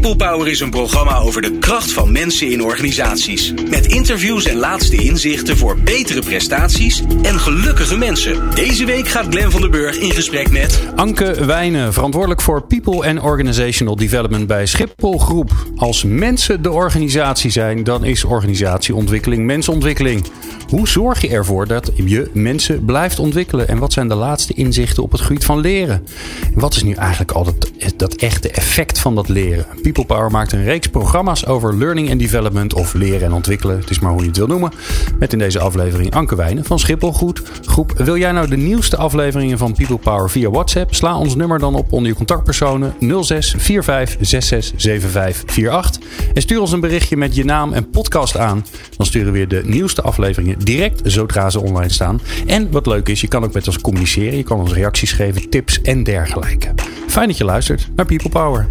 People Power is een programma over de kracht van mensen in organisaties. Met interviews en laatste inzichten voor betere prestaties en gelukkige mensen. Deze week gaat Glen van der Burg in gesprek met... Anke Wijnen, verantwoordelijk voor People and Organizational Development bij Schiphol Groep. Als mensen de organisatie zijn, dan is organisatieontwikkeling mensontwikkeling. Hoe zorg je ervoor dat je mensen blijft ontwikkelen? En wat zijn de laatste inzichten op het gebied van leren? En wat is nu eigenlijk al dat, dat echte effect van dat leren? People Power maakt een reeks programma's over learning and development of leren en ontwikkelen. Het is maar hoe je het wil noemen. Met in deze aflevering Anke Wijnen van Schiphol. Groep. Wil jij nou de nieuwste afleveringen van People Power via WhatsApp? Sla ons nummer dan op onder je contactpersonen 06 45 66 75 48. En stuur ons een berichtje met je naam en podcast aan. Dan sturen we weer de nieuwste afleveringen direct zodra ze online staan. En wat leuk is, je kan ook met ons communiceren. Je kan ons reacties geven, tips en dergelijke. Fijn dat je luistert naar People Power.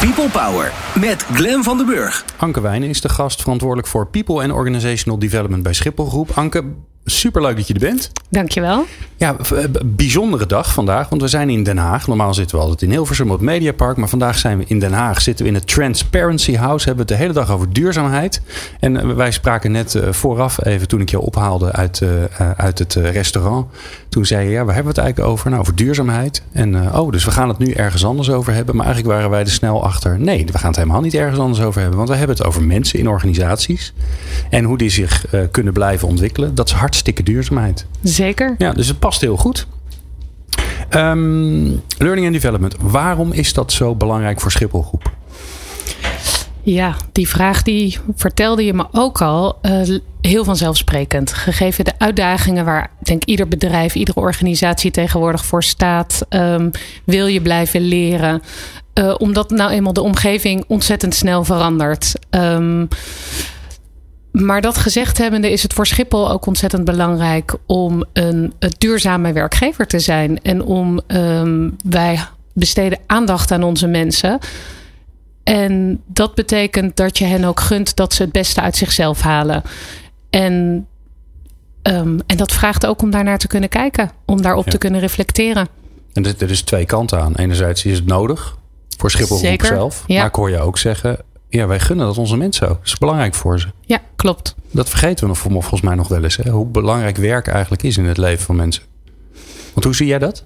People Power met Glen van den Burg. Anke Wijnen is de gast verantwoordelijk voor People and Organizational Development bij Schiphol Groep. Anke, superleuk dat je er bent. Dankjewel. Ja, eh, bijzondere dag vandaag, want we zijn in Den Haag. Normaal zitten we altijd in Hilversum op het Mediapark, maar vandaag zijn we in Den Haag. Zitten we in het Transparency House, hebben we het de hele dag over duurzaamheid. En eh, wij spraken net eh, vooraf even toen ik je ophaalde uit, uit het restaurant. Toen zei je, ja, waar hebben we het eigenlijk over? Nou, over duurzaamheid. En oh, dus we gaan het nu ergens anders over hebben. Maar eigenlijk waren wij er snel achter. Nee, we gaan het helemaal niet ergens anders over hebben. Want we hebben het over mensen in organisaties. En hoe die zich kunnen blijven ontwikkelen. Dat is hartstikke duurzaamheid. Zeker. Ja, dus het past heel goed. Um, learning and development. Waarom is dat zo belangrijk voor Schiphol Groep? Ja, die vraag die vertelde je me ook al. Uh, heel vanzelfsprekend. Gegeven de uitdagingen waar denk ieder bedrijf, iedere organisatie tegenwoordig voor staat. Um, wil je blijven leren. Uh, omdat nou eenmaal de omgeving ontzettend snel verandert. Um, maar dat gezegd hebbende is het voor Schiphol ook ontzettend belangrijk om een, een duurzame werkgever te zijn. En om um, wij besteden aandacht aan onze mensen. En dat betekent dat je hen ook gunt dat ze het beste uit zichzelf halen. En, um, en dat vraagt ook om daarnaar te kunnen kijken, om daarop ja. te kunnen reflecteren. En er is twee kanten aan. Enerzijds is het nodig voor Schiphol zelf. Ja. Maar ik hoor je ook zeggen, ja, wij gunnen dat onze mensen ook. Dat is belangrijk voor ze. Ja, klopt. Dat vergeten we nog volgens mij nog wel eens. Hè? Hoe belangrijk werk eigenlijk is in het leven van mensen. Want hoe zie jij dat?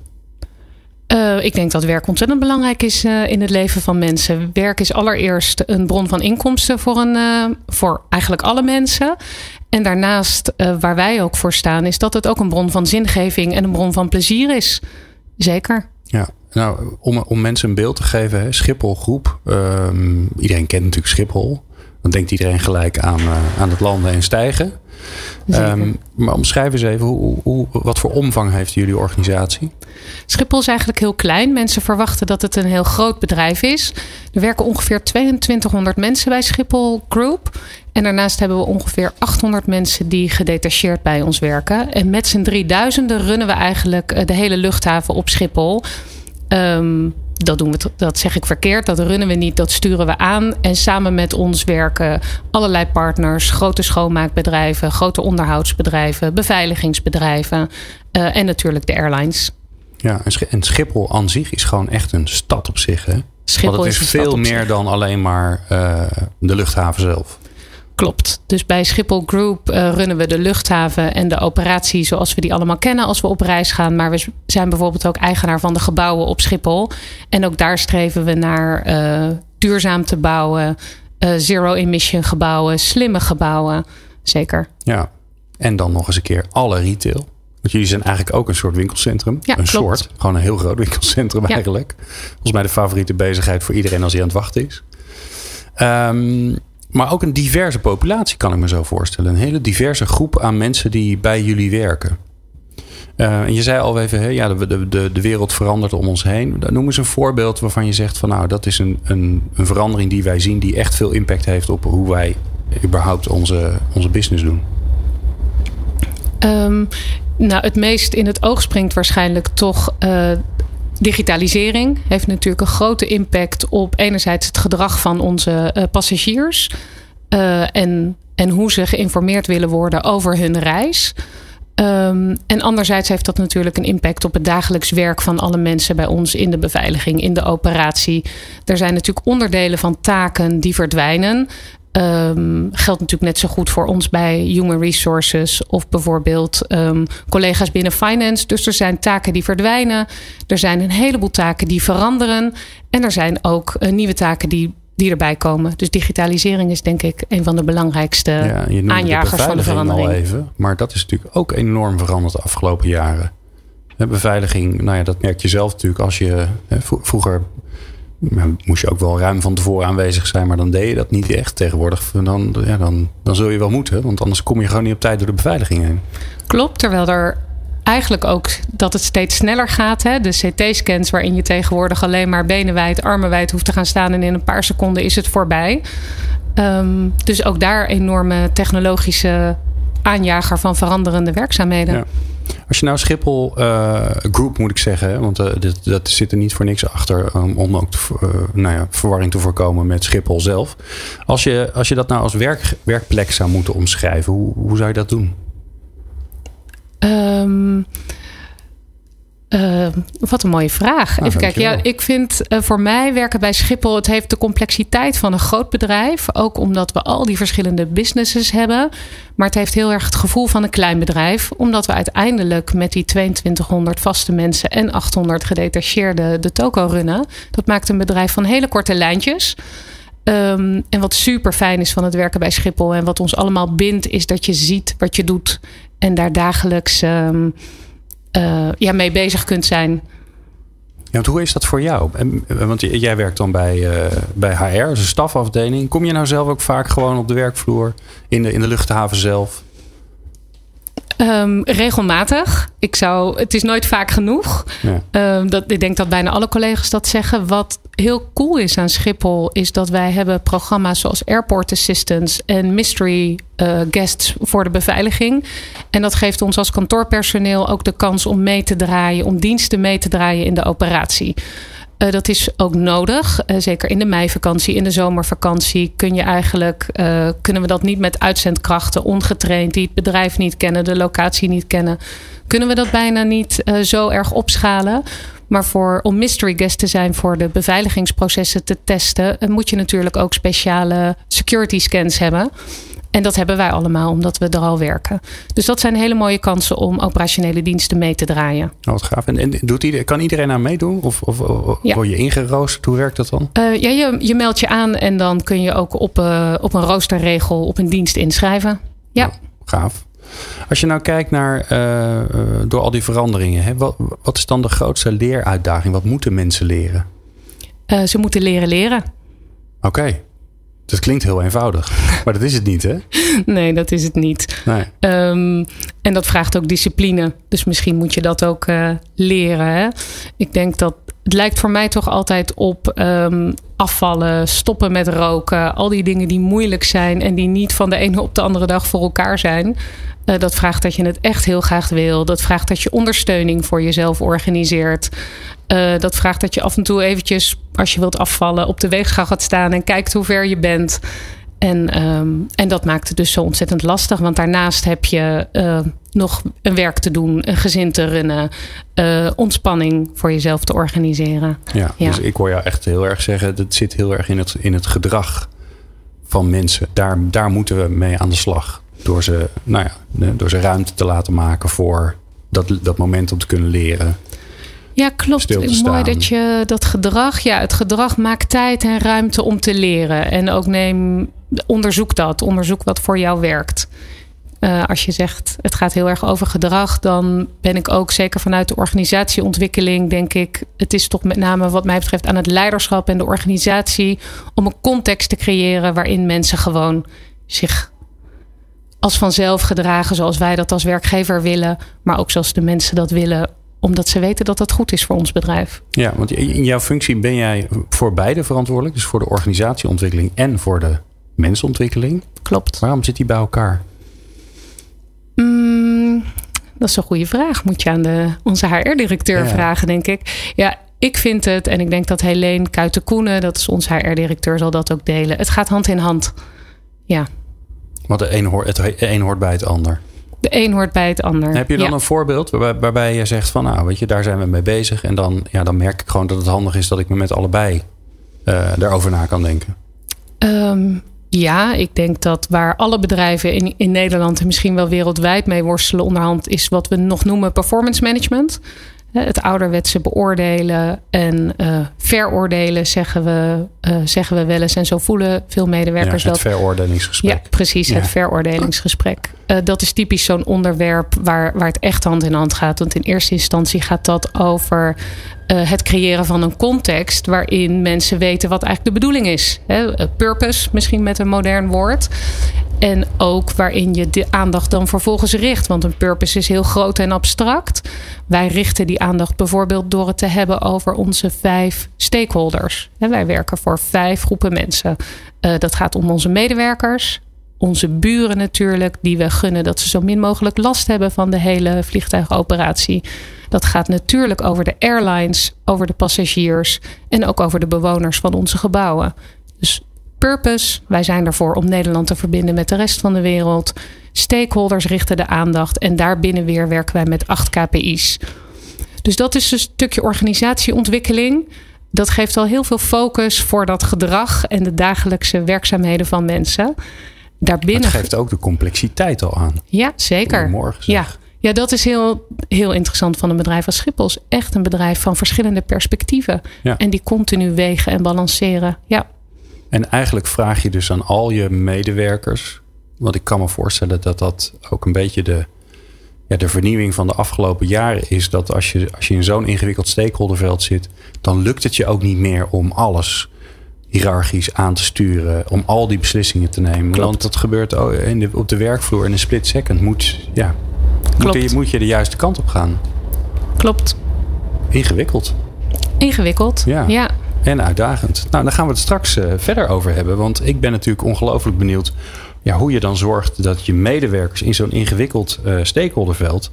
Uh, ik denk dat werk ontzettend belangrijk is uh, in het leven van mensen. Werk is allereerst een bron van inkomsten voor, een, uh, voor eigenlijk alle mensen. En daarnaast, waar wij ook voor staan, is dat het ook een bron van zingeving en een bron van plezier is. Zeker. Ja, nou, om, om mensen een beeld te geven, hè, Schiphol groep. Um, iedereen kent natuurlijk Schiphol. Dan denkt iedereen gelijk aan, uh, aan het landen en stijgen. Um, maar omschrijf eens even, hoe, hoe, wat voor omvang heeft jullie organisatie? Schiphol is eigenlijk heel klein. Mensen verwachten dat het een heel groot bedrijf is. Er werken ongeveer 2200 mensen bij Schiphol Group. En daarnaast hebben we ongeveer 800 mensen die gedetacheerd bij ons werken. En met z'n 3000 runnen we eigenlijk eh, de hele luchthaven op Schiphol. Um, dat, doen we, dat zeg ik verkeerd. Dat runnen we niet, dat sturen we aan. En samen met ons werken allerlei partners, grote schoonmaakbedrijven, grote onderhoudsbedrijven, beveiligingsbedrijven uh, en natuurlijk de airlines. Ja, en Schiphol aan zich is gewoon echt een stad op zich. Hè? Schiphol Want het is, is veel meer zich. dan alleen maar uh, de luchthaven zelf. Klopt. Dus bij Schiphol Group uh, runnen we de luchthaven en de operatie zoals we die allemaal kennen als we op reis gaan. Maar we zijn bijvoorbeeld ook eigenaar van de gebouwen op Schiphol. En ook daar streven we naar uh, duurzaam te bouwen, uh, zero-emission gebouwen, slimme gebouwen. Zeker. Ja, en dan nog eens een keer alle retail. Want jullie zijn eigenlijk ook een soort winkelcentrum. Ja, een klopt. soort. Gewoon een heel groot winkelcentrum ja. eigenlijk. Volgens mij de favoriete bezigheid voor iedereen als hij aan het wachten is. Um, maar ook een diverse populatie, kan ik me zo voorstellen. Een hele diverse groep aan mensen die bij jullie werken. Uh, en je zei al even, ja, de, de, de wereld verandert om ons heen. Noem eens een voorbeeld waarvan je zegt van nou, dat is een, een, een verandering die wij zien die echt veel impact heeft op hoe wij überhaupt onze, onze business doen. Um, nou, het meest in het oog springt waarschijnlijk toch uh, digitalisering heeft natuurlijk een grote impact op enerzijds het gedrag van onze uh, passagiers uh, en, en hoe ze geïnformeerd willen worden over hun reis. Um, en anderzijds heeft dat natuurlijk een impact op het dagelijks werk van alle mensen bij ons in de beveiliging, in de operatie. Er zijn natuurlijk onderdelen van taken die verdwijnen. Um, geldt natuurlijk net zo goed voor ons bij Human Resources of bijvoorbeeld um, collega's binnen Finance. Dus er zijn taken die verdwijnen. Er zijn een heleboel taken die veranderen. En er zijn ook uh, nieuwe taken die, die erbij komen. Dus digitalisering is denk ik een van de belangrijkste ja, aanjagers de van de verandering. Al even, maar dat is natuurlijk ook enorm veranderd de afgelopen jaren. Beveiliging, nou ja, dat merk je zelf natuurlijk als je vroeger moest je ook wel ruim van tevoren aanwezig zijn, maar dan deed je dat niet echt. Tegenwoordig dan, ja, dan, dan zul je wel moeten, want anders kom je gewoon niet op tijd door de beveiliging heen. Klopt, terwijl er eigenlijk ook dat het steeds sneller gaat. Hè? De CT-scans waarin je tegenwoordig alleen maar benen wijd, armen wijd hoeft te gaan staan en in een paar seconden is het voorbij. Um, dus ook daar enorme technologische aanjager van veranderende werkzaamheden. Ja. Als je nou Schiphol uh, Group moet ik zeggen, want uh, dit, dat zit er niet voor niks achter om ook uh, nou ja, verwarring te voorkomen met Schiphol zelf. Als je, als je dat nou als werk, werkplek zou moeten omschrijven, hoe, hoe zou je dat doen? Um, uh, wat een mooie vraag. Nou, Even kijken. Ja, ik vind uh, voor mij werken bij Schiphol. Het heeft de complexiteit van een groot bedrijf. Ook omdat we al die verschillende businesses hebben. Maar het heeft heel erg het gevoel van een klein bedrijf. Omdat we uiteindelijk met die 2200 vaste mensen en 800 gedetacheerden de toko runnen. Dat maakt een bedrijf van hele korte lijntjes. Um, en wat super fijn is van het werken bij Schiphol en wat ons allemaal bindt, is dat je ziet wat je doet en daar dagelijks. Um, uh, ja, mee bezig kunt zijn. Ja, want hoe is dat voor jou? Want jij werkt dan bij, uh, bij HR, dus een stafafdeling. Kom je nou zelf ook vaak gewoon op de werkvloer in de, in de luchthaven zelf? Um, regelmatig. Ik zou, het is nooit vaak genoeg. Ja. Um, dat, ik denk dat bijna alle collega's dat zeggen. Wat heel cool is aan Schiphol, is dat wij hebben programma's zoals Airport Assistance en Mystery uh, Guests voor de beveiliging. En dat geeft ons als kantoorpersoneel ook de kans om mee te draaien, om diensten mee te draaien in de operatie. Uh, dat is ook nodig. Uh, zeker in de meivakantie, in de zomervakantie kun je eigenlijk, uh, kunnen we dat niet met uitzendkrachten, ongetraind, die het bedrijf niet kennen, de locatie niet kennen, kunnen we dat bijna niet zo erg opschalen. Maar voor, om mystery guest te zijn voor de beveiligingsprocessen te testen, moet je natuurlijk ook speciale security scans hebben. En dat hebben wij allemaal, omdat we er al werken. Dus dat zijn hele mooie kansen om operationele diensten mee te draaien. Oh, wat gaaf. En, en doet iedereen, kan iedereen aan meedoen? Of, of, word je ingeroosterd? Hoe werkt dat dan? Uh, ja, je, je meldt je aan en dan kun je ook op, uh, op een roosterregel op een dienst inschrijven. Ja. Oh, gaaf. Als je nou kijkt naar uh, door al die veranderingen, hè, wat, wat is dan de grootste leeruitdaging? Wat moeten mensen leren? ze moeten leren leren. Oké. Dat klinkt heel eenvoudig, maar dat is het niet, hè? Nee, dat is het niet. Nee. Um, en dat vraagt ook discipline. Dus misschien moet je dat ook uh, leren. Hè? Ik denk dat het lijkt voor mij toch altijd op um, afvallen, stoppen met roken. Al die dingen die moeilijk zijn en die niet van de ene op de andere dag voor elkaar zijn. Uh, dat vraagt dat je het echt heel graag wil. Dat vraagt dat je ondersteuning voor jezelf organiseert. Uh, dat vraagt dat je af en toe eventjes, als je wilt afvallen, op de weegschaal gaat staan en kijkt hoe ver je bent. En, um, en dat maakt het dus zo ontzettend lastig. Want daarnaast heb je uh, nog een werk te doen, een gezin te runnen, uh, ontspanning voor jezelf te organiseren. Ja, ja, dus ik hoor jou echt heel erg zeggen, dat zit heel erg in het, in het gedrag van mensen. Daar, daar moeten we mee aan de slag. Door ze, nou ja, door ze ruimte te laten maken voor dat, dat moment om te kunnen leren. Ja, klopt. Mooi dat je dat gedrag, ja, het gedrag maakt tijd en ruimte om te leren. En ook neem, onderzoek dat. Onderzoek wat voor jou werkt. Uh, als je zegt het gaat heel erg over gedrag, dan ben ik ook zeker vanuit de organisatieontwikkeling, denk ik, het is toch met name wat mij betreft aan het leiderschap en de organisatie om een context te creëren waarin mensen gewoon zich als vanzelf gedragen zoals wij dat als werkgever willen, maar ook zoals de mensen dat willen omdat ze weten dat dat goed is voor ons bedrijf. Ja, want in jouw functie ben jij voor beide verantwoordelijk. Dus voor de organisatieontwikkeling en voor de mensontwikkeling. Klopt. Waarom zit die bij elkaar? Mm, dat is een goede vraag. Moet je aan de, onze HR-directeur vragen, denk ik. Ja, ik vind het, en ik denk dat Helene Kuiten-Koenen, dat is onze HR-directeur, zal dat ook delen. Het gaat hand in hand. Ja. Want de een hoort, het een hoort bij het ander. De een hoort bij het ander. Heb je dan een voorbeeld waarbij, waarbij je zegt van nou weet je, daar zijn we mee bezig. En dan, ja, dan merk ik gewoon dat het handig is dat ik me met allebei uh, daarover na kan denken. Um, ja, ik denk dat waar alle bedrijven in, in Nederland en misschien wel wereldwijd mee worstelen onderhand, is wat we nog noemen performance management. Het ouderwetse beoordelen en uh, veroordelen zeggen we, uh, zeggen we wel eens. En zo voelen veel medewerkers ja, het dat. veroordelingsgesprek. Ja, precies, het veroordelingsgesprek. Uh, dat is typisch zo'n onderwerp waar, waar het echt hand in hand gaat. Want in eerste instantie gaat dat over het creëren van een context waarin mensen weten wat eigenlijk de bedoeling is. Hè? Purpose, misschien met een modern woord. En ook waarin je de aandacht dan vervolgens richt. Want een purpose is heel groot en abstract. Wij richten die aandacht bijvoorbeeld door het te hebben over onze vijf stakeholders. En wij werken voor vijf groepen mensen. Uh, dat gaat om onze medewerkers, onze buren natuurlijk, die we gunnen dat ze zo min mogelijk last hebben van de hele vliegtuigoperatie. Dat gaat natuurlijk over de airlines, over de passagiers en ook over de bewoners van onze gebouwen. Dus purpose. Wij zijn ervoor om Nederland te verbinden met de rest van de wereld. Stakeholders richten de aandacht en daarbinnen weer werken wij met 8 KPI's. Dus dat is een stukje organisatieontwikkeling. Dat geeft al heel veel focus voor dat gedrag en de dagelijkse werkzaamheden van mensen. Daarbinnen... Het geeft ook de complexiteit al aan. Ja, zeker. Morgen ja. Ja, dat is heel, heel interessant van een bedrijf als Schiphol. is echt een bedrijf van verschillende perspectieven. Ja. En die continu wegen en balanceren. Ja. En eigenlijk vraag je dus aan al je medewerkers. Want ik kan me voorstellen dat dat ook een beetje de, ja, de vernieuwing van de afgelopen jaren is. Dat als je, als je in zo'n ingewikkeld stakeholderveld zit, dan lukt het je ook niet meer om alles hiërarchisch aan te sturen. Om al die beslissingen te nemen. Klopt. Want dat gebeurt in de, op de werkvloer in een split second. Moet, ja, moet, je, moet je de juiste kant op gaan. Klopt. Ingewikkeld. Ingewikkeld, ja. ja en uitdagend. Nou, daar gaan we het straks uh, verder over hebben. Want ik ben natuurlijk ongelooflijk benieuwd ja, hoe je dan zorgt dat je medewerkers in zo'n ingewikkeld uh, stakeholderveld.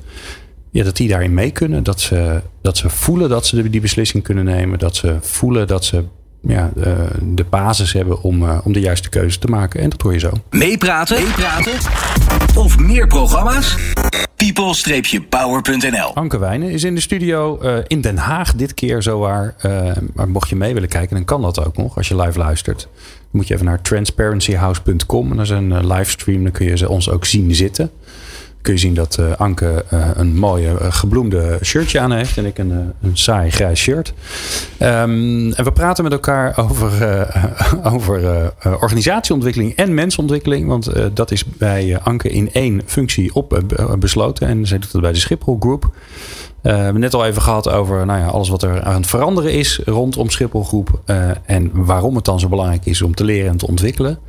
Ja, dat die daarin mee kunnen. Dat ze, dat ze voelen dat ze die beslissing kunnen nemen. Dat ze voelen dat ze ja, uh, de basis hebben om, om de juiste keuze te maken. En dat hoor je zo. Meepraten? Meepraten? Of meer programma's? people-power.nl Anke Wijnen is in de studio uh, in Den Haag dit keer zowaar. maar mocht je mee willen kijken, dan kan dat ook nog als je live luistert. Dan moet je even naar transparencyhouse.com. En dat is een livestream, dan kun je ons ook zien zitten kun je zien dat uh, Anke uh, een mooie uh, gebloemde shirtje aan heeft. En ik een, een saai grijs shirt. Um, en we praten met elkaar over, over organisatieontwikkeling en mensontwikkeling. Want dat is bij Anke in één functie op besloten. En zij doet dat bij de Schiphol Group. we hebben net al even gehad over nou ja, alles wat er aan het veranderen is rondom Schiphol Groep. en waarom het dan zo belangrijk is om te leren en te ontwikkelen.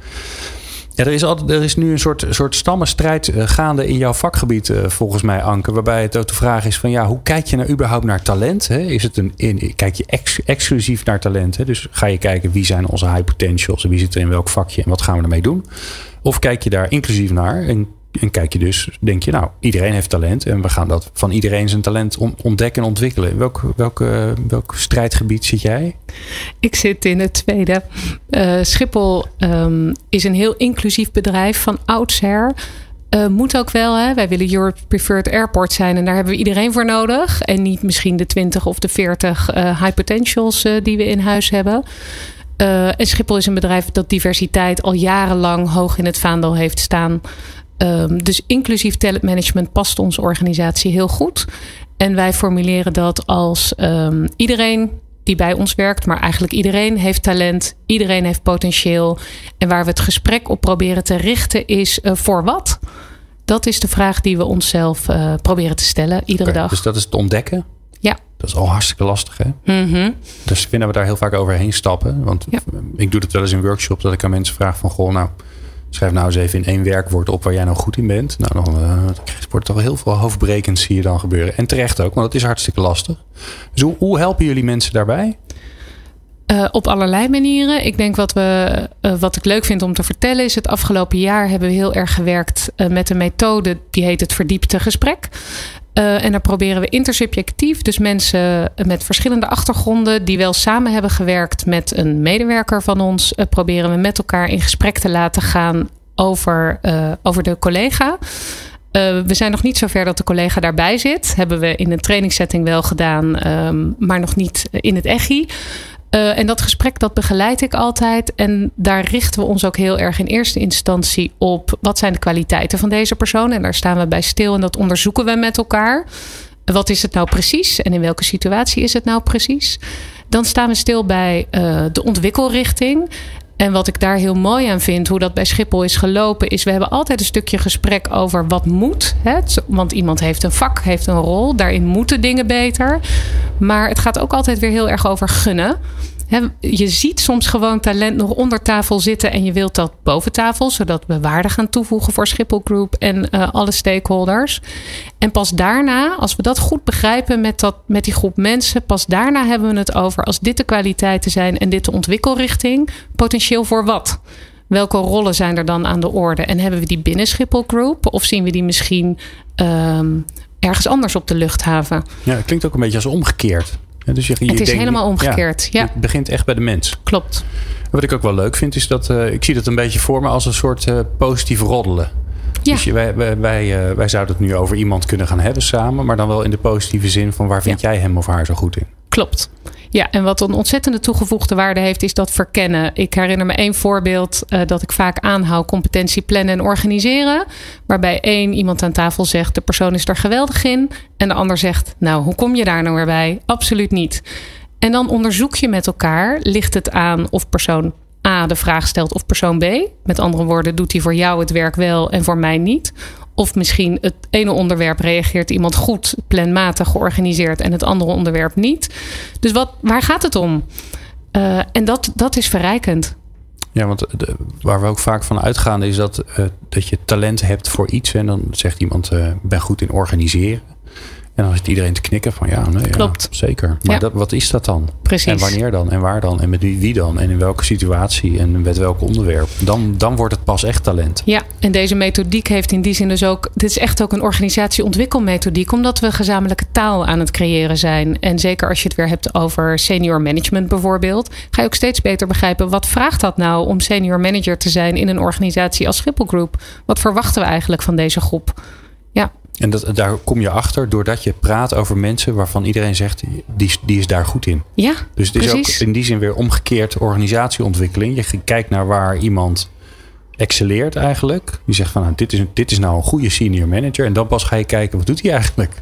Er is, altijd, er is nu een soort, soort stammenstrijd eh, gaande in jouw vakgebied, eh, volgens mij, Anke. Waarbij het ook de vraag is: van ja, hoe kijk je nou überhaupt naar talent? Hè? Is het een, in, kijk je exclusief naar talent? Hè? Dus ga je kijken wie zijn onze high potentials en wie zit er in welk vakje en wat gaan we ermee doen? Of kijk je daar inclusief naar en kijk je dus, denk je, nou, iedereen heeft talent en we gaan dat van iedereen zijn talent ontdekken en ontwikkelen. Welk, welk, welk strijdgebied zit jij? Ik zit in het tweede. Uh, Schiphol um, is een heel inclusief bedrijf van oudsher. Uh, moet ook wel, hè? wij willen Europe Preferred Airport zijn en daar hebben we iedereen voor nodig. En niet misschien de 20 of de 40 uh, high potentials die we in huis hebben. en Schiphol is een bedrijf dat diversiteit al jarenlang hoog in het vaandel heeft staan. Um, dus inclusief talentmanagement past onze organisatie heel goed. En wij formuleren dat als um, iedereen die bij ons werkt, maar eigenlijk iedereen heeft talent, iedereen heeft potentieel. En waar we het gesprek op proberen te richten is uh, voor wat? Dat is de vraag die we onszelf uh, proberen te stellen iedere okay, dag. Dus dat is het ontdekken? Ja. Dat is al hartstikke lastig, hè? Mm -hmm. Dus vinden we daar heel vaak overheen stappen. Want ja. ik doe het wel eens in workshops dat ik aan mensen vraag van... goh, nou, Schrijf nou eens even in één werkwoord op waar jij nou goed in bent. Nou, dan uh, wordt toch heel veel hoofdbrekend zie je dan gebeuren. En terecht ook, want het is hartstikke lastig. Dus hoe, helpen jullie mensen daarbij? Uh, op allerlei manieren. Ik denk wat, we, uh, wat ik leuk vind om te vertellen is... het afgelopen jaar hebben we heel erg gewerkt met een methode... die heet het verdiepte gesprek. Uh, en daar proberen we intersubjectief, dus mensen met verschillende achtergronden die wel samen hebben gewerkt met een medewerker van ons, uh, proberen we met elkaar in gesprek te laten gaan over, over de collega. We zijn nog niet zover dat de collega daarbij zit. Hebben we in een trainingssetting wel gedaan, um, maar nog niet in het EGI. Uh, en dat gesprek dat begeleid ik altijd. En daar richten we ons ook heel erg in eerste instantie op. Wat zijn de kwaliteiten van deze persoon? En daar staan we bij stil en dat onderzoeken we met elkaar. Wat is het nou precies en in welke situatie is het nou precies? Dan staan we stil bij uh, de ontwikkelrichting. En wat ik daar heel mooi aan vind, hoe dat bij Schiphol is gelopen, is we hebben altijd een stukje gesprek over wat moet. Hè? Want iemand heeft een vak, heeft een rol. Daarin moeten dingen beter. Maar het gaat ook altijd weer heel erg over gunnen je ziet soms gewoon talent nog onder tafel zitten en je wilt dat boven tafel, zodat we waarde gaan toevoegen voor Schiphol Group en uh, alle stakeholders. En pas daarna, als we dat goed begrijpen met, dat, met die groep mensen, pas daarna hebben we het over als dit de kwaliteiten zijn en dit de ontwikkelrichting, potentieel voor wat? Welke rollen zijn er dan aan de orde? En hebben we die binnen Schiphol Group of zien we die misschien um, ergens anders op de luchthaven? Ja, het klinkt ook een beetje als omgekeerd. Dus je, het is helemaal omgekeerd. Ja, Het begint echt bij de mens. Klopt. wat ik ook wel leuk vind, is dat uh, ik zie dat een beetje voor me als een soort uh, positief roddelen. Ja. Dus wij, wij, wij, uh, wij, zouden het nu over iemand kunnen gaan hebben samen, maar dan wel in de positieve zin van waar vind jij hem of haar zo goed in? Klopt. Ja, en wat een ontzettende toegevoegde waarde heeft, is dat verkennen. Ik herinner me één voorbeeld uh, dat ik vaak aanhoud: competentie plannen en organiseren. Waarbij één iemand aan tafel zegt: de persoon is er geweldig in. En de ander zegt: Nou, hoe kom je daar nou weer bij? Absoluut niet. En dan onderzoek je met elkaar: ligt het aan of persoon A de vraag stelt of persoon B? Met andere woorden, doet hij voor jou het werk wel en voor mij niet? Of misschien het ene onderwerp reageert iemand goed, planmatig georganiseerd en het andere onderwerp niet. Dus wat, waar gaat het om? Uh, en dat, dat is verrijkend. Ja, want waar we ook vaak van uitgaan is dat, uh, dat je talent hebt voor iets. En dan zegt iemand, uh, ben goed in organiseren. En dan zit iedereen te knikken van ja, nee, Klopt. Ja, zeker. Maar Ja. dat, wat is dat dan? Precies. En wanneer dan? En waar dan? En met wie, wie dan? En in welke situatie? En met welk onderwerp? Dan, dan wordt het pas echt talent. Ja, en deze methodiek heeft in die zin dus ook. Dit is echt ook een organisatieontwikkelmethodiek, omdat we gezamenlijke taal aan het creëren zijn. En zeker als je het weer hebt over senior management bijvoorbeeld, ga je ook steeds beter begrijpen wat vraagt dat nou om senior manager te zijn in een organisatie als Schiphol Group? Wat verwachten we eigenlijk van deze groep? En dat, daar kom je achter doordat je praat over mensen waarvan iedereen zegt, die, die is daar goed in. Ja, Dus het is ook in die zin weer omgekeerd organisatieontwikkeling. Je kijkt naar waar iemand excelleert eigenlijk. Je zegt van nou, dit, is, dit is nou een goede senior manager. En dan pas ga je kijken, wat doet hij eigenlijk?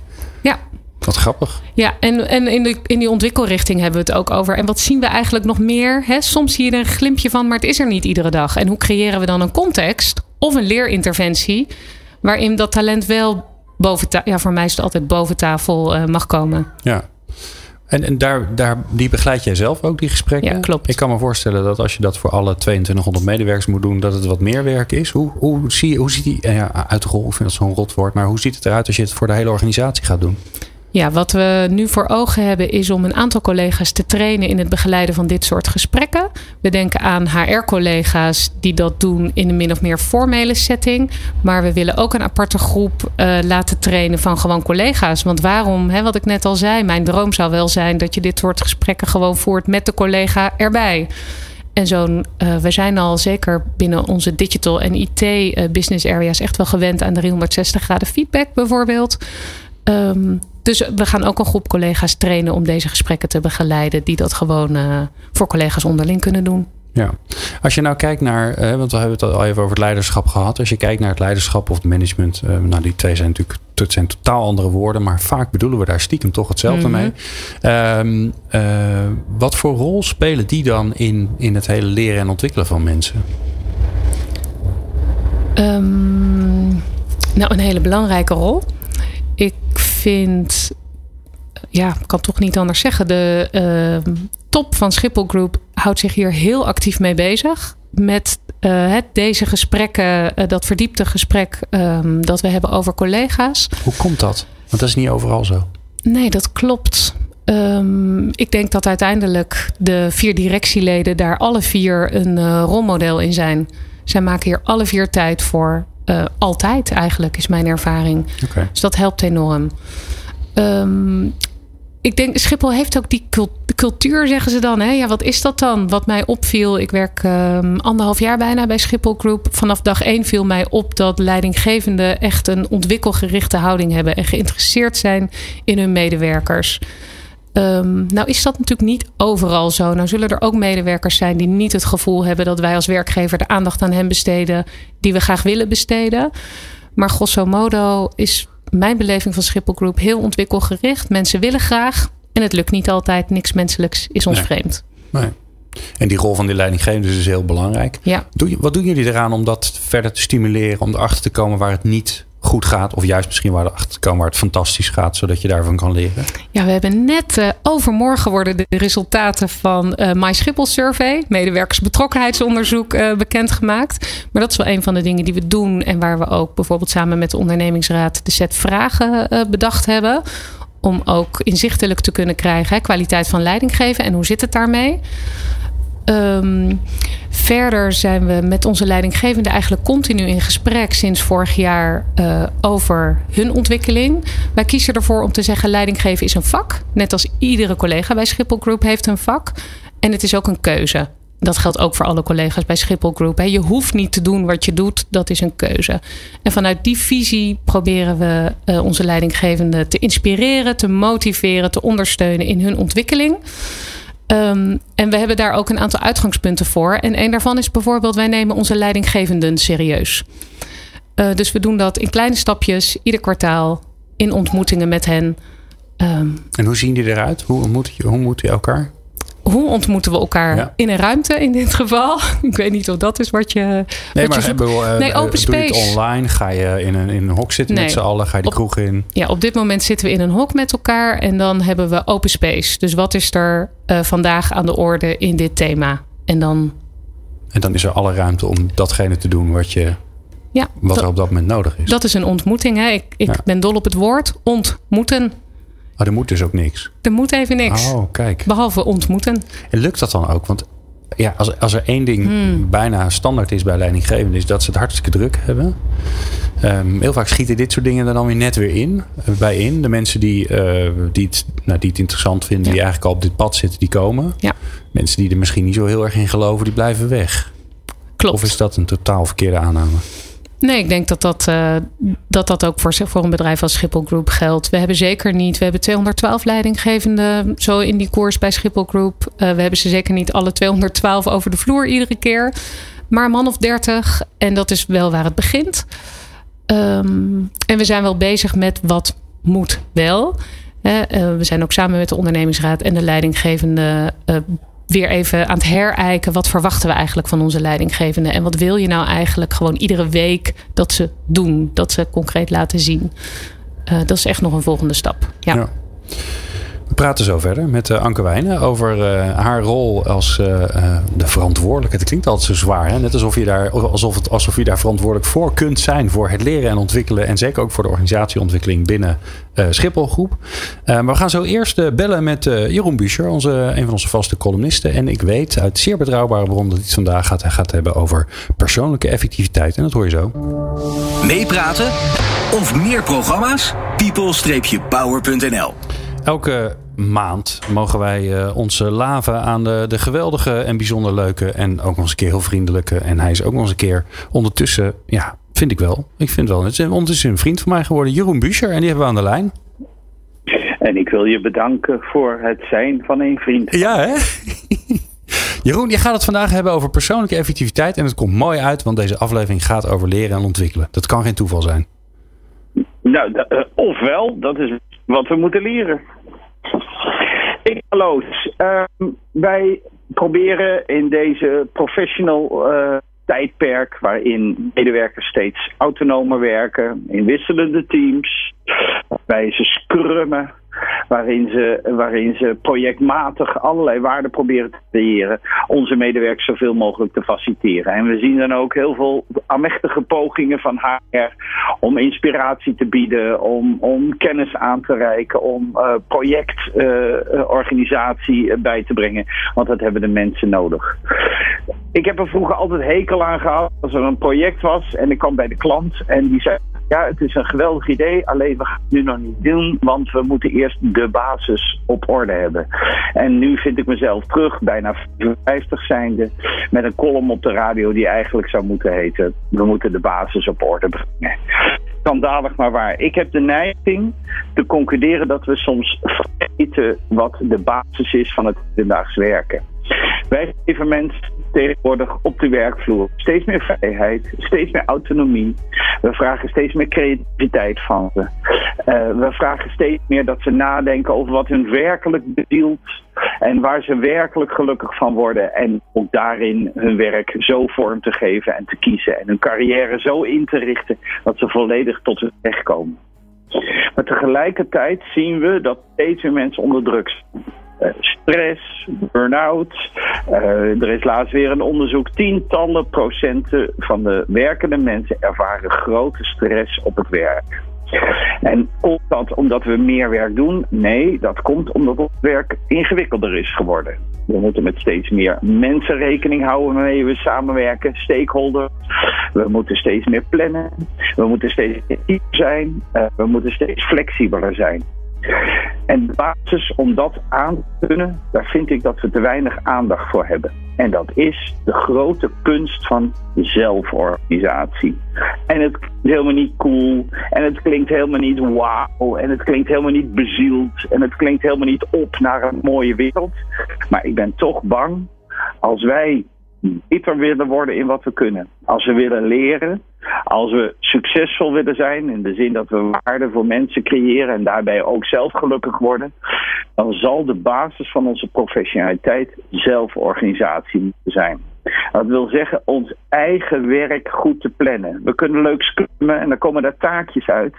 Ja, Wat grappig. Ja, en, en in, de, in die ontwikkelrichting hebben we het ook over. En wat zien we eigenlijk nog meer? Hè? Soms zie je er een glimpje van, maar het is er niet iedere dag. En hoe creëren we dan een context of een leerinterventie waarin dat talent wel boven tafel, ja, voor mij is het altijd boven tafel uh, mag komen. Ja. En, en daar, daar, die begeleid jij zelf ook, die gesprekken? Ja, klopt. Ik kan me voorstellen dat als je dat voor alle 2200 medewerkers moet doen, dat het wat meer werk is. Hoe, hoe, zie je, hoe ziet die, ja, uit de rol, ik vind dat zo'n rot woord, maar hoe ziet het eruit als je het voor de hele organisatie gaat doen? Ja, wat we nu voor ogen hebben is om een aantal collega's te trainen in het begeleiden van dit soort gesprekken. We denken aan HR-collega's die dat doen in een min of meer formele setting. Maar we willen ook een aparte groep uh, laten trainen van gewoon collega's. Want waarom, hè, wat ik net al zei, mijn droom zou wel zijn dat je dit soort gesprekken gewoon voert met de collega erbij. En zo'n, uh, we zijn al zeker binnen onze digital en IT uh, business areas echt wel gewend aan de 360 graden feedback bijvoorbeeld. Um, dus we gaan ook een groep collega's trainen om deze gesprekken te begeleiden, die dat gewoon uh, voor collega's onderling kunnen doen. Ja, als je nou kijkt naar, eh, want we hebben het al even over het leiderschap gehad. Als je kijkt naar het leiderschap of het management, uh, nou die twee zijn natuurlijk het zijn totaal andere woorden, maar vaak bedoelen we daar stiekem toch hetzelfde Mhm. mm -hmm. mee. Um, uh, wat voor rol spelen die dan in, in het hele leren en ontwikkelen van mensen? Um, nou, een hele belangrijke rol. Vind, ja, ik kan toch niet anders zeggen. De uh, top van Schiphol Group houdt zich hier heel actief mee bezig. Met uh, het, deze gesprekken, uh, dat verdiepte gesprek um, dat we hebben over collega's. Hoe komt dat? Want dat is niet overal zo. Nee, dat klopt. Um, ik denk dat uiteindelijk de vier directieleden daar alle vier een uh, rolmodel in zijn. Zij maken hier alle vier tijd voor. Uh, altijd eigenlijk, is mijn ervaring. Okay. Dus dat helpt enorm. Um, ik denk, Schiphol heeft ook die cult cultuur zeggen ze dan. Hè? Ja, wat is dat dan? Wat mij opviel, ik werk um, anderhalf jaar bijna bij Schiphol Group. Vanaf dag één viel mij op dat leidinggevenden echt een ontwikkelgerichte houding hebben en geïnteresseerd zijn in hun medewerkers. Um, nou is dat natuurlijk niet overal zo. Nou zullen er ook medewerkers zijn die niet het gevoel hebben dat wij als werkgever de aandacht aan hen besteden die we graag willen besteden. Maar grosso modo is mijn beleving van Schiphol Group heel ontwikkelgericht. Mensen willen graag en het lukt niet altijd. Niks menselijks is ons vreemd. Nee. En die rol van die leidinggevende is dus heel belangrijk. Ja. Doe, wat doen jullie eraan om dat verder te stimuleren? Om erachter te komen waar het niet goed gaat. Of juist misschien waar te komen waar het fantastisch gaat. Zodat je daarvan kan leren. Ja, we hebben net uh, overmorgen worden de resultaten van uh, My Schiphol Survey. Medewerkersbetrokkenheidsonderzoek uh, bekendgemaakt. Maar dat is wel een van de dingen die we doen. En waar we ook bijvoorbeeld samen met de ondernemingsraad de set vragen bedacht hebben om ook inzichtelijk te kunnen krijgen. Hè, kwaliteit van leiding geven en hoe zit het daarmee? Um, verder zijn we met onze leidinggevende eigenlijk continu in gesprek sinds vorig jaar uh, over hun ontwikkeling. Wij kiezen ervoor om te zeggen: leidinggeven is een vak. Net als iedere collega bij Schiphol Group heeft een vak. En het is ook een keuze dat geldt ook voor alle collega's bij Schiphol Group. Je hoeft niet te doen wat je doet, dat is een keuze. En vanuit die visie proberen we uh, onze leidinggevenden te inspireren, te motiveren, te ondersteunen in hun ontwikkeling. Um, en we hebben daar ook een aantal uitgangspunten voor. En een daarvan is bijvoorbeeld: wij nemen onze leidinggevenden serieus. Uh, dus we doen dat in kleine stapjes, ieder kwartaal, in ontmoetingen met hen. Um, en hoe zien die eruit? Hoe ontmoet je, hoe ontmoet je elkaar? Hoe ontmoeten we elkaar ja. in een ruimte in dit geval? Ik weet niet of dat is wat je. Nee, wat maar je bedoel, uh, nee, open doe je space. het online? Ga je in een, in een hok zitten Nee. met z'n allen? Ga je de Op- kroeg in? Ja, op dit moment zitten we in een hok met elkaar en dan hebben we open space. Dus wat is er eh, vandaag aan de orde in dit thema? En dan, En dan is er alle ruimte om datgene te doen wat, je, ja, wat dat, er op dat moment nodig is. dat is een ontmoeting. Hè? Ik, ik Ja. ben dol op het woord ontmoeten. Maar er moet dus ook niks. Er moet even niks. Oh, kijk. Behalve ontmoeten. En lukt dat dan ook? Want ja, als, als er één ding Hmm. bijna standaard is bij leidinggevenden, is dat ze het hartstikke druk hebben. Ehm, heel vaak schieten dit soort dingen er dan weer net weer in, eh, bij in. De mensen die, eh, die, het, nou, die het interessant vinden, Ja. die eigenlijk al op dit pad zitten, die komen. Ja. Mensen die er misschien niet zo heel erg in geloven, die blijven weg. Klopt. Of is dat een totaal verkeerde aanname? Nee, ik denk dat dat, eh, dat, dat ook voor, voor een bedrijf als Schiphol Group geldt. We hebben zeker niet, we hebben 212 leidinggevenden zo in die koers bij Schiphol Group. Eh, we hebben ze zeker niet alle 212 over de vloer iedere keer. Maar een man of 30 en dat is wel waar het begint. Ehm, en we zijn wel bezig met wat moet wel. Eh, we zijn ook samen met de ondernemingsraad en de leidinggevende weer even aan het herijken. Wat verwachten we eigenlijk van onze leidinggevenden? En wat wil je nou eigenlijk gewoon iedere week dat ze doen? Dat ze concreet laten zien. Eh, dat is echt nog een volgende stap. Ja. We praten zo verder met eh, Anke Wijnen over eh, haar rol als eh, de verantwoordelijke. Het klinkt altijd zo zwaar, hè? net alsof je, daar, alsof, het, alsof je daar verantwoordelijk voor kunt zijn voor het leren en ontwikkelen. En zeker ook voor de organisatieontwikkeling binnen Schiphol Groep. Eh, maar we gaan zo eerst bellen met Jeroen Buescher, onze, een van onze vaste columnisten. En ik weet uit zeer betrouwbare bron dat hij het vandaag gaat, gaat hebben over persoonlijke effectiviteit. En dat hoor je zo. Meepraten of meer programma's? people-power.nl Elke maand mogen wij eh, ons laven aan de, de geweldige en bijzonder leuke en ook nog eens een keer heel vriendelijke. En hij is ook nog eens een keer ondertussen, ja, vind ik wel. Ik vind wel. Het is ondertussen een vriend van mij geworden, Jeroen Buescher. En die hebben we aan de lijn. En ik wil je bedanken voor het zijn van een vriend. Ja, hè? Jeroen, je gaat het vandaag hebben over persoonlijke effectiviteit. En het komt mooi uit, want deze aflevering gaat over leren en ontwikkelen. Dat kan geen toeval zijn. Nou, eh, ofwel, dat is wat we moeten leren. Ik Loos, ehm, wij proberen in deze professional eh, tijdperk, waarin medewerkers steeds autonomer werken, in wisselende teams, waarbij ze scrummen, waarin ze, waarin ze projectmatig allerlei waarden proberen te creëren, onze medewerkers zoveel mogelijk te faciliteren. En we zien dan ook heel veel amechtige pogingen van HR om inspiratie te bieden, om, om kennis aan te reiken, om eh, projectorganisatie bij te brengen. Want dat hebben de mensen nodig. Ik heb er vroeger altijd hekel aan gehad als er een project was en ik kwam bij de klant en die zei: ja, het is een geweldig idee, alleen we gaan het nu nog niet doen, want we moeten eerst de basis op orde hebben. En nu vind ik mezelf terug, bijna 50 zijnde, met een column op de radio die eigenlijk zou moeten heten: We moeten de basis op orde brengen. Schandalig maar waar. Ik heb de neiging te concluderen dat we soms vergeten wat de basis is van het hedendaags werken. Wij geven mensen tegenwoordig op de werkvloer steeds meer vrijheid, steeds meer autonomie. We vragen steeds meer creativiteit van ze. Uh, we vragen steeds meer dat ze nadenken over wat hun werkelijk bezielt en waar ze werkelijk gelukkig van worden. En ook daarin hun werk zo vorm te geven en te kiezen en hun carrière zo in te richten dat ze volledig tot hun recht komen. Maar tegelijkertijd zien we dat steeds meer mensen onder druk zijn. Eh, stress, burn-out. Uh, er is laatst weer een onderzoek. Tientallen procenten van de werkende mensen ervaren grote stress op het werk. En komt dat omdat we meer werk doen? Nee, dat komt omdat het werk ingewikkelder is geworden. We moeten met steeds meer mensen rekening houden waarmee we samenwerken, stakeholders. We moeten steeds meer plannen. We moeten steeds meer zijn. Uh, we moeten steeds flexibeler zijn. En de basis om dat aan te kunnen, daar vind ik dat we te weinig aandacht voor hebben. En dat is de grote kunst van zelforganisatie. En het klinkt helemaal niet cool. En het klinkt helemaal niet wauw. En het klinkt helemaal niet bezield. En het klinkt helemaal niet op naar een mooie wereld. Maar ik ben toch bang als wij beter willen worden in wat we kunnen. Als we willen leren, als we succesvol willen zijn, in de zin dat we waarde voor mensen creëren en daarbij ook zelf gelukkig worden, dan zal de basis van onze professionaliteit zelforganisatie moeten zijn. Dat wil zeggen ons eigen werk goed te plannen. We kunnen leuk skummen en dan komen er taakjes uit.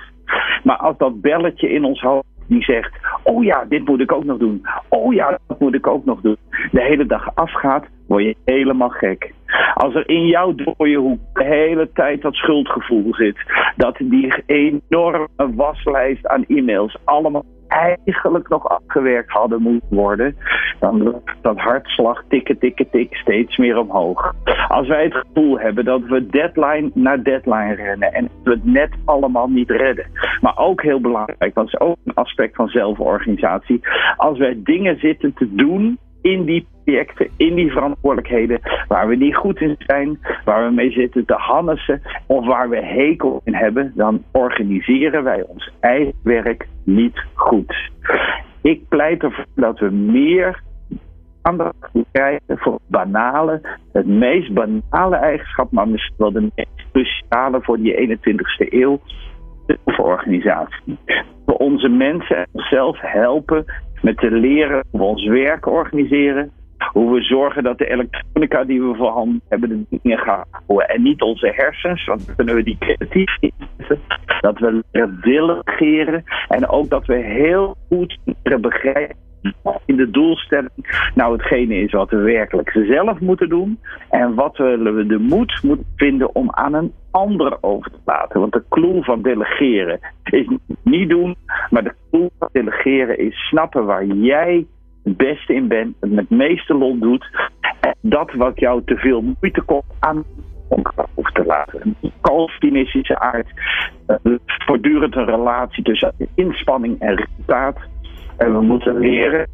Maar als dat belletje in ons hoofd die zegt: Oh ja, dit moet ik ook nog doen. Oh ja, dat moet ik ook nog doen. De hele dag afgaat, word je helemaal gek. Als er in jouw dode hoek de hele tijd dat schuldgevoel zit, dat die enorme waslijst aan e-mails allemaal eigenlijk nog afgewerkt hadden moeten worden, dan dat hartslag tikken, tikken, tik steeds meer omhoog. Als wij het gevoel hebben dat we deadline naar deadline rennen en we het net allemaal niet redden. Maar ook heel belangrijk, dat is ook een aspect van zelforganisatie. Als wij dingen zitten te doen in die projecten, in die verantwoordelijkheden, waar we niet goed in zijn, waar we mee zitten te hannesen of waar we hekel in hebben, dan organiseren wij ons eigen werk niet goed. Ik pleit ervoor dat we meer aandacht krijgen voor banale, het meest banale eigenschap, maar misschien wel de meest cruciale voor die 21ste eeuw, de organisatie. We onze mensen en onszelf helpen met te leren hoe we ons werk organiseren. Hoe we zorgen dat de elektronica die we voorhanden hebben, de dingen gaan houden. En niet onze hersens, want dan kunnen we die creatief inzetten. Dat we leren delegeren. En ook dat we heel goed leren begrijpen in de doelstelling nou hetgene is wat we werkelijk zelf moeten doen. En wat we de moed moeten vinden om aan een ander over te laten. Want de clue van delegeren is niet doen, maar de clue van delegeren is snappen waar jij het beste in bent, het meeste lol doet. En dat wat jou te veel moeite kost aan over te laten. Een Calvinistische aard, uh, voortdurend een relatie tussen inspanning en resultaat. En we moeten leren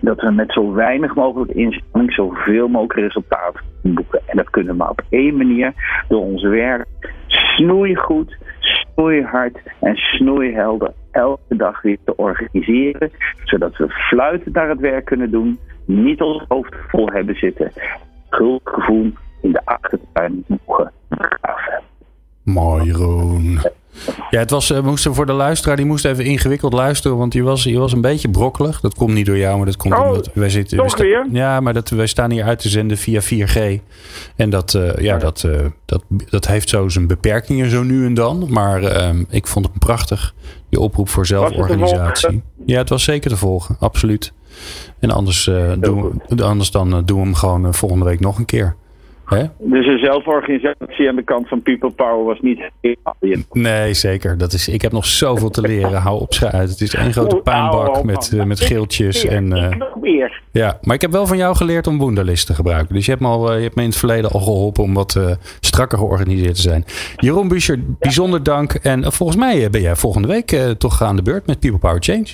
dat we met zo weinig mogelijk inspanning zoveel mogelijk resultaat boeken. En dat kunnen we op één manier door ons werk snoeigoed, snoeihard en snoeihelder elke dag weer te organiseren. Zodat we fluitend naar het werk kunnen doen, niet ons hoofd vol hebben zitten, schuldgevoel in de achtertuin mogen graven. Mooi, Roon. Ja, het was, eh, we moesten voor de luisteraar, die moest even ingewikkeld luisteren, want die was, die was een beetje brokkelig. Dat komt niet door jou, maar dat komt oh, omdat wij zitten. Toch weer? Ja, maar dat, wij staan hier uit te zenden via 4G. En dat, uh, ja, dat, uh, dat, dat heeft zo zijn beperkingen zo nu en dan. Maar uh, ik vond het prachtig, die oproep voor zelforganisatie. Ja, het was zeker te volgen, absoluut. En anders, doen we, anders dan doen we hem gewoon volgende week nog een keer. Hè? Dus een zelforganisatie aan de kant van People Power was niet. Nee, zeker. Dat is, ik heb nog zoveel te leren. Hou op uit. Het is één grote puinbak met, uh, met geeltjes. En, uh... eer. Ja, maar ik heb wel van jou geleerd om Wunderlist te gebruiken. Dus je hebt me, al, je hebt me in het verleden al geholpen om wat strakker georganiseerd te zijn. Jeroen Buescher, bijzonder dank. En volgens mij ben jij volgende week toch aan de beurt met People Power Change.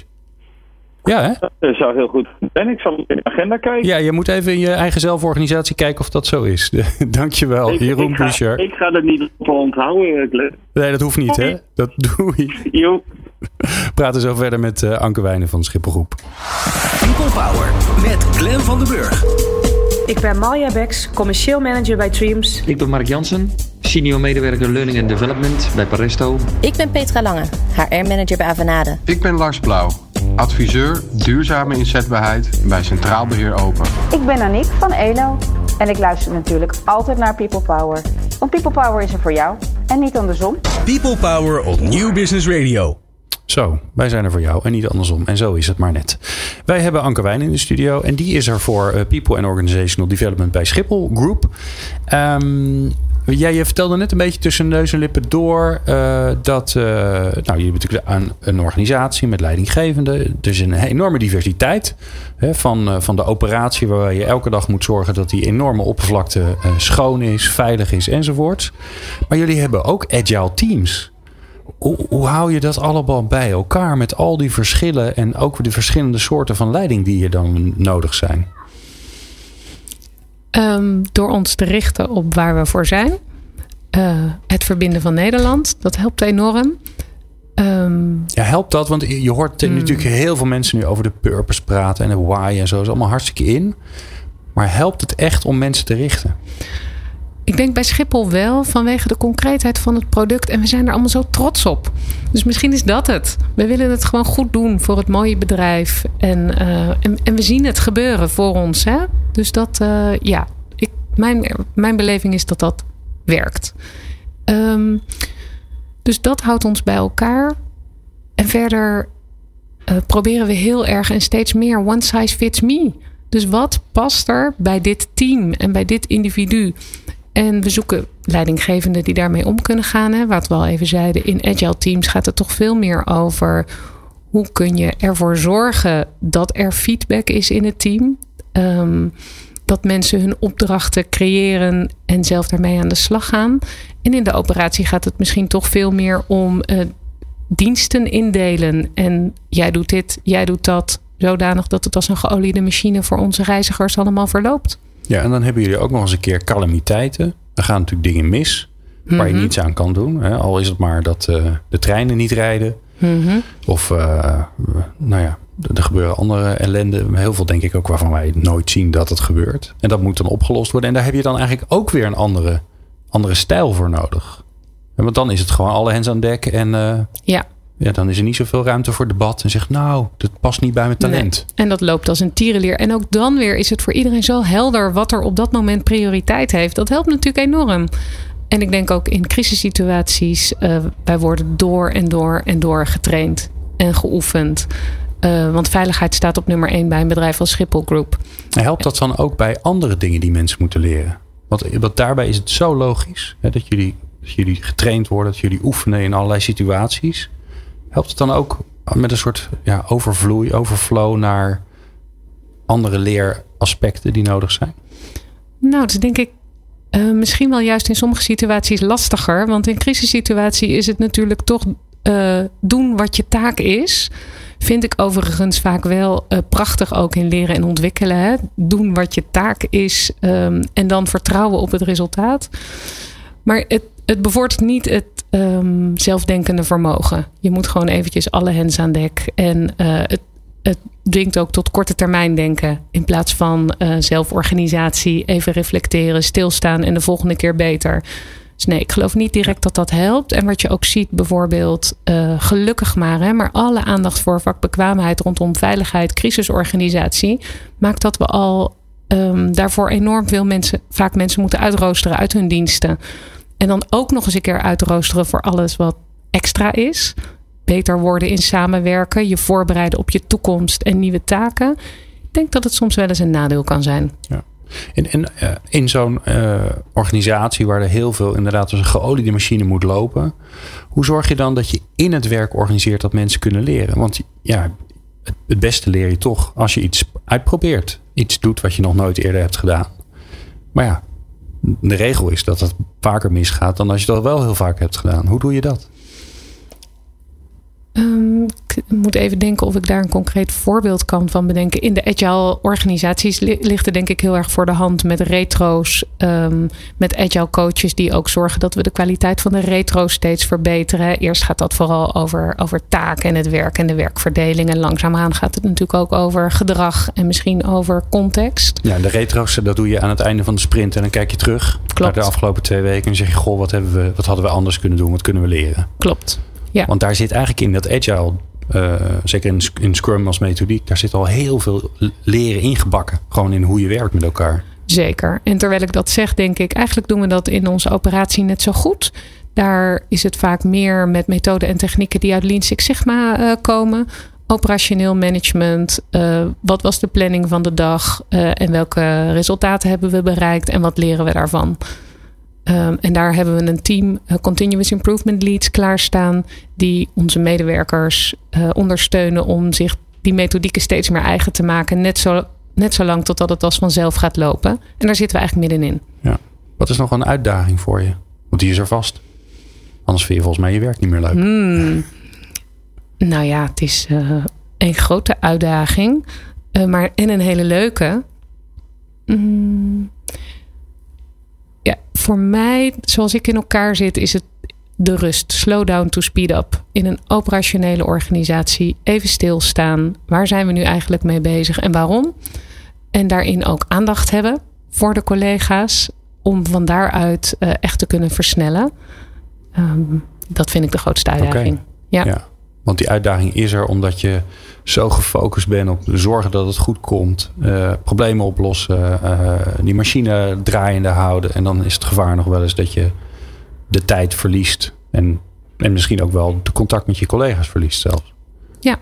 Ja, hè? Dat zou heel goed zijn. Ik zal in de agenda kijken. Ja, je moet even in je eigen zelforganisatie kijken of dat zo is. Dankjewel, ik, Jeroen Buescher. Ik ga er niet op onthouden. Nee, dat hoeft niet, hè? Dat doe je. Jo. Praten zo verder met uh, Anke Wijnen van Schippergroep. People Power met Glen van den Burg. Ik ben Malja Beks, commercieel manager bij Dreams. Ik ben Mark Jansen, senior medewerker Learning and Development bij Paresto. Ik ben Petra Lange, HR-manager bij Avanade. Ik ben Lars Blauw, adviseur duurzame inzetbaarheid bij Centraal Beheer Open. Ik ben Aniek van ELO en ik luister natuurlijk altijd naar People Power. Want People Power is er voor jou en niet andersom. People Power op New Business Radio. Zo, wij zijn er voor jou en niet andersom. En zo is het maar net. Wij hebben Anke Wijn in de studio en die is er voor uh, People and Organizational Development bij Schiphol Group. Um, ja, je vertelde net een beetje tussen neus en lippen door uh, dat. Uh, nou, je hebt natuurlijk een, een organisatie met leidinggevenden. Is een enorme diversiteit hè, van, van de operatie, waarbij je elke dag moet zorgen dat die enorme oppervlakte schoon is, veilig is enzovoort. Maar jullie hebben ook agile teams. Hoe, hoe, hou je dat allemaal bij elkaar met al die verschillen en ook de verschillende soorten van leiding die er dan nodig zijn? Um, door ons te richten op waar we voor zijn. Uh, het verbinden van Nederland, dat helpt enorm. Um, ja, helpt dat? Want je hoort mm. natuurlijk heel veel mensen nu over de purpose praten en de why en zo. Dat is allemaal hartstikke in. Maar helpt het echt om mensen te richten? Ik denk bij Schiphol wel vanwege de concreetheid van het product. En we zijn er allemaal zo trots op. Dus misschien is dat het. We willen het gewoon goed doen voor het mooie bedrijf. En, uh, en, we zien het gebeuren voor ons. Hè? Dus dat, uh, ja, ik, mijn, mijn beleving is dat dat werkt. Um, dus dat houdt ons bij elkaar. En verder uh, proberen we heel erg en steeds meer one size fits me. Dus wat past er bij dit team en bij dit individu? En we zoeken leidinggevenden die daarmee om kunnen gaan. Hè. Wat we al even zeiden, in agile teams gaat het toch veel meer over hoe kun je ervoor zorgen dat er feedback is in het team. Um, dat mensen hun opdrachten creëren en zelf daarmee aan de slag gaan. En in de operatie gaat het misschien toch veel meer om uh, diensten indelen. En jij doet dit, jij doet dat. Zodanig dat het als een geoliede machine voor onze reizigers allemaal verloopt. Ja, en dan hebben jullie ook nog eens een keer calamiteiten. Er gaan natuurlijk dingen mis waar je mhm. niets aan kan doen. Hè? Al is het maar dat uh, de treinen niet rijden. Mm Of, uh, nou ja, er gebeuren andere ellende. Heel veel denk ik ook waarvan wij nooit zien dat het gebeurt. En dat moet dan opgelost worden. En daar heb je dan eigenlijk ook weer een andere, andere stijl voor nodig. Want dan is het gewoon alle hens aan dek. En uh, ja. Ja, dan is er niet zoveel ruimte voor debat. En zegt, nou, dat past niet bij mijn talent. En dat loopt als een tierenleer. En ook dan weer is het voor iedereen zo helder wat er op dat moment prioriteit heeft. Dat helpt natuurlijk enorm. En ik denk ook in crisissituaties, uh, wij worden door en door en door getraind en geoefend. Uh, want veiligheid staat op nummer één bij een bedrijf als Schiphol Group. helpt dat dan ook bij andere dingen die mensen moeten leren? Want, want daarbij is het zo logisch hè, dat, jullie, dat jullie getraind worden, dat jullie oefenen in allerlei situaties. Helpt het dan ook met een soort ja, overvloei, overflow naar andere leeraspecten die nodig zijn? Nou, dat denk ik uh, misschien wel juist in sommige situaties lastiger. Want in crisissituatie is het natuurlijk toch uh, doen wat je taak is. Vind ik overigens vaak wel uh, prachtig ook in leren en ontwikkelen. Hè? Doen wat je taak is um, en dan vertrouwen op het resultaat. Maar het, het bevordert niet het um, zelfdenkende vermogen. Je moet gewoon eventjes alle hens aan dek. En uh, het, het dwingt ook tot korte termijn denken. In plaats van uh, zelforganisatie, even reflecteren, stilstaan en de volgende keer beter. Dus nee, ik geloof niet direct dat dat helpt. En wat je ook ziet, bijvoorbeeld, uh, gelukkig maar, hè, maar alle aandacht voor vakbekwaamheid rondom veiligheid, crisisorganisatie, maakt dat we al um, daarvoor enorm veel mensen, vaak mensen moeten uitroosteren uit hun diensten. En dan ook nog eens een keer uitroosteren voor alles wat extra is. Beter worden in samenwerken, je voorbereiden op je toekomst en nieuwe taken. Ik denk dat het soms wel eens een nadeel kan zijn. Ja. En, uh, in zo'n uh, organisatie waar er heel veel inderdaad als een geoliede machine moet lopen. Hoe zorg je dan dat je in het werk organiseert dat mensen kunnen leren? Want ja, het beste leer je toch als je iets uitprobeert. Iets doet wat je nog nooit eerder hebt gedaan. Maar ja, de regel is dat het vaker misgaat dan als je dat wel heel vaak hebt gedaan. Hoe doe je dat? Um, moet even denken of ik daar een concreet voorbeeld kan van bedenken. In de agile organisaties ligt er denk ik heel erg voor de hand met retro's. Um, met agile coaches die ook zorgen dat we de kwaliteit van de retro steeds verbeteren. Eerst gaat dat vooral over, over taken en het werk en de werkverdeling. En langzaamaan gaat het natuurlijk ook over gedrag en misschien over context. Ja, de retro's dat doe je aan het einde van de sprint. En dan kijk je terug Klopt. naar de afgelopen twee weken. En zeg je, goh, wat, hebben we, wat hadden we anders kunnen doen? Wat kunnen we leren? Klopt. Ja. Want daar zit eigenlijk in dat agile, uh, zeker in, in Scrum als methodiek, daar zit al heel veel leren ingebakken. Gewoon in hoe je werkt met elkaar. Zeker. En terwijl ik dat zeg, denk ik, eigenlijk doen we dat in onze operatie net zo goed. Daar is het vaak meer met methoden en technieken die uit Lean Six Sigma uh, komen. Operationeel management. Uh, wat was de planning van de dag? en welke resultaten hebben we bereikt? En wat leren we daarvan? Um, en daar hebben we een team uh, Continuous Improvement Leads klaarstaan. Die onze medewerkers uh, ondersteunen om zich die methodieken steeds meer eigen te maken. Net zo, net zo lang totdat het als vanzelf gaat lopen. En daar zitten we eigenlijk middenin. Ja. Wat is nog een uitdaging voor je? Want die is er vast. Anders vind je volgens mij je werk niet meer leuk. Hmm. Nou ja, het is uh, een grote uitdaging. maar en een hele leuke. Mm voor mij, zoals ik in elkaar zit, is het de rust. Slow down to speed up. In een operationele organisatie even stilstaan. Waar zijn we nu eigenlijk mee bezig en waarom? En daarin ook aandacht hebben voor de collega's. Om van daaruit uh, echt te kunnen versnellen. Um, dat vind ik de grootste uitdaging. Okay. Ja. ja. Want die uitdaging is er omdat je zo gefocust bent op zorgen dat het goed komt, uh, problemen oplossen, uh, die machine draaiende houden. En dan is het gevaar nog wel eens dat je de tijd verliest. En, en misschien ook wel de contact met je collega's verliest zelfs. Ja.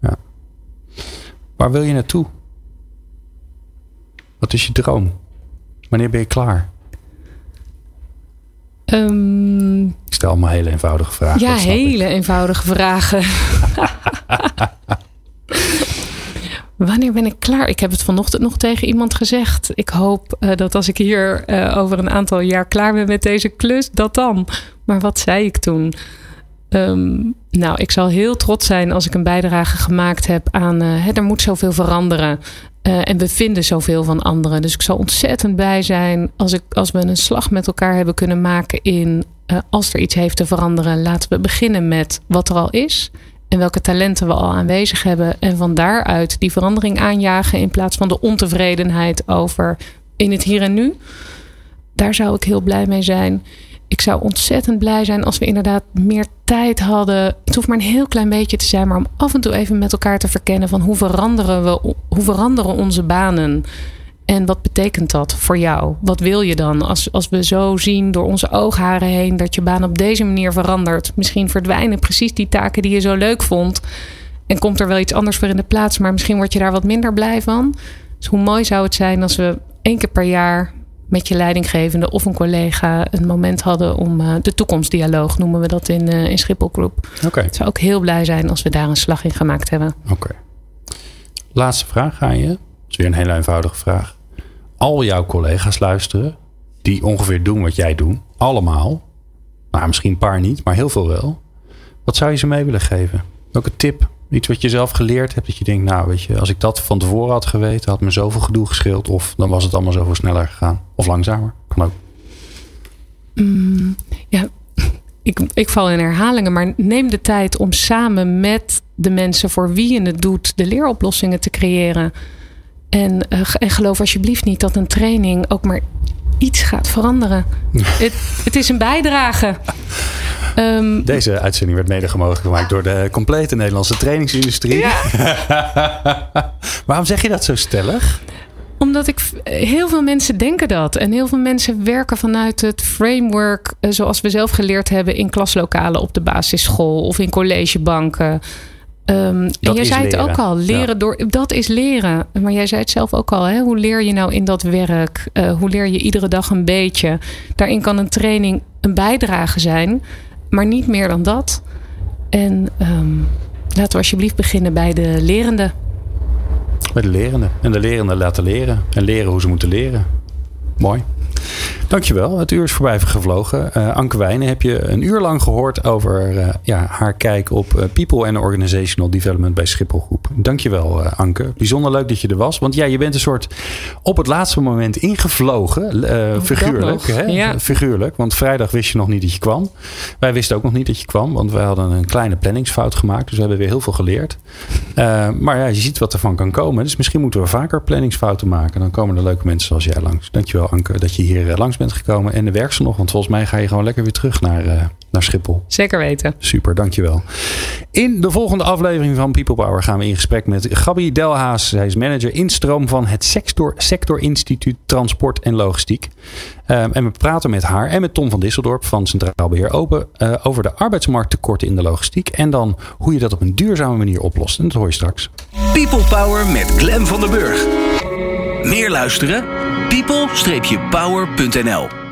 ja. Waar wil je naartoe? Wat is je droom? Wanneer ben je klaar? Um, stel allemaal hele eenvoudige vragen. Ja, hele eenvoudige vragen. Wanneer ben ik klaar? Ik heb het vanochtend nog tegen iemand gezegd. Ik hoop uh, dat als ik hier uh, over een aantal jaar klaar ben met deze klus, dat dan. Maar wat zei ik toen? Um, nou, ik zal heel trots zijn als ik een bijdrage gemaakt heb aan. Uh, hè, er moet zoveel veranderen. en we vinden zoveel van anderen. Dus ik zal ontzettend blij zijn als, ik, als we een slag met elkaar hebben kunnen maken in. Als er iets heeft te veranderen, laten we beginnen met wat er al is en welke talenten we al aanwezig hebben. En van daaruit die verandering aanjagen in plaats van de ontevredenheid over in het hier en nu. Daar zou ik heel blij mee zijn. Ik zou ontzettend blij zijn als we inderdaad meer tijd hadden. Het hoeft maar een heel klein beetje te zijn, maar om af en toe even met elkaar te verkennen van hoe veranderen we, hoe veranderen onze banen. En wat betekent dat voor jou? Wat wil je dan als, als we zo zien door onze oogharen heen dat je baan op deze manier verandert? Misschien verdwijnen precies die taken die je zo leuk vond. En komt er wel iets anders voor in de plaats, maar misschien word je daar wat minder blij van. Dus hoe mooi zou het zijn als we één keer per jaar met je leidinggevende of een collega een moment hadden om uh, de toekomstdialoog, noemen we dat in, uh, in Schiphol Groep. Oké. Okay. Zou ook heel blij zijn als we daar een slag in gemaakt hebben. Oké. Laatste vraag aan je. Dat is weer een hele eenvoudige vraag al jouw collega's luisteren. Die ongeveer doen wat jij doet. Allemaal. Nou, misschien een paar niet, maar heel veel wel. Wat zou je ze mee willen geven? Welke tip? Iets wat je zelf geleerd hebt. Dat je denkt, nou weet je, als ik dat van tevoren had geweten, had me zoveel gedoe gescheeld. Of dan was het allemaal zoveel sneller gegaan. Of langzamer. Kan ook. Mm, ja, ik, ik val in herhalingen, maar neem de tijd om samen met de mensen voor wie je het doet, de leeroplossingen te creëren. En, uh, en geloof alsjeblieft niet dat een training ook maar iets gaat veranderen. het, het, is een bijdrage. Um, Deze uitzending werd mede mogelijk gemaakt door de complete Nederlandse trainingsindustrie. Ja. Waarom zeg je dat zo stellig? Omdat ik heel veel mensen denken dat. En heel veel mensen werken vanuit het framework eh, zoals we zelf geleerd hebben in klaslokalen op de basisschool of in collegebanken. Um, en jij zei het ook al, leren door, dat is leren. Maar jij zei het zelf ook al, hè? hoe leer je nou in dat werk? Uh, hoe leer je iedere dag een beetje? Daarin kan een training een bijdrage zijn, maar niet meer dan dat. En um, laten we alsjeblieft beginnen bij de lerende. Bij de lerenden. En de lerenden laten leren. En leren hoe ze moeten leren. Mooi. Dankjewel. Het uur is voorbij gevlogen. Uh, Anke Wijnen heb je een uur lang gehoord over uh, ja, haar kijk op uh, people and organizational development bij Schiphol Groep. Dankjewel Anke. Bijzonder leuk dat je er was. Want ja, je bent een soort op het laatste moment ingevlogen. figuurlijk. Hè? Ja. Figuurlijk. Want vrijdag wist je nog niet dat je kwam. Wij wisten ook nog niet dat je kwam. Want wij hadden een kleine planningsfout gemaakt. Dus we hebben weer heel veel geleerd. maar ja, je ziet wat er van kan komen. Dus misschien moeten we vaker planningsfouten maken. Dan komen er leuke mensen zoals jij langs. Dankjewel Anke dat je hier langs bent gekomen en de werkster nog. Want volgens mij ga je gewoon lekker weer terug naar, uh, naar Schiphol. Zeker weten. Super, dankjewel. In de volgende aflevering van People Power gaan we in gesprek met Gabi Delhaas. Zij is manager instroom van het Sector, Sector Instituut Transport en Logistiek. Um, en we praten met haar en met Tom van Disseldorp van Centraal Beheer Open uh, over de arbeidsmarkttekorten in de logistiek. En dan hoe je dat op een duurzame manier oplost. En dat hoor je straks. People Power met Glen van den Burg. Meer luisteren? people-power.nl